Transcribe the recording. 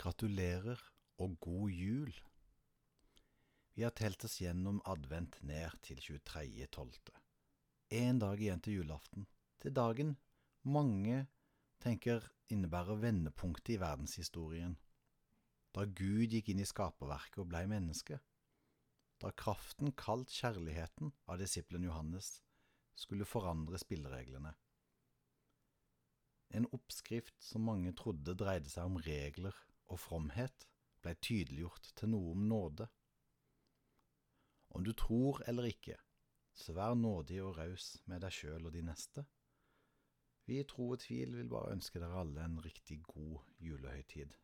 Gratulerer og god jul. Vi har telt oss gjennom advent ned til 23.12. En dag igjen til julaften, til dagen mange tenker innebærer vendepunktet i verdenshistorien. Da Gud gikk inn i skaperverket og blei menneske. Da kraften kalt kjærligheten av disippelen Johannes skulle forandre spillereglene. En oppskrift som mange trodde dreide seg om regler og fromhet, blei tydeliggjort til noe om nåde. Om du tror eller ikke, så vær nådig og raus med deg sjøl og de neste. Vi i Tro og Tvil vil bare ønske dere alle en riktig god julehøytid.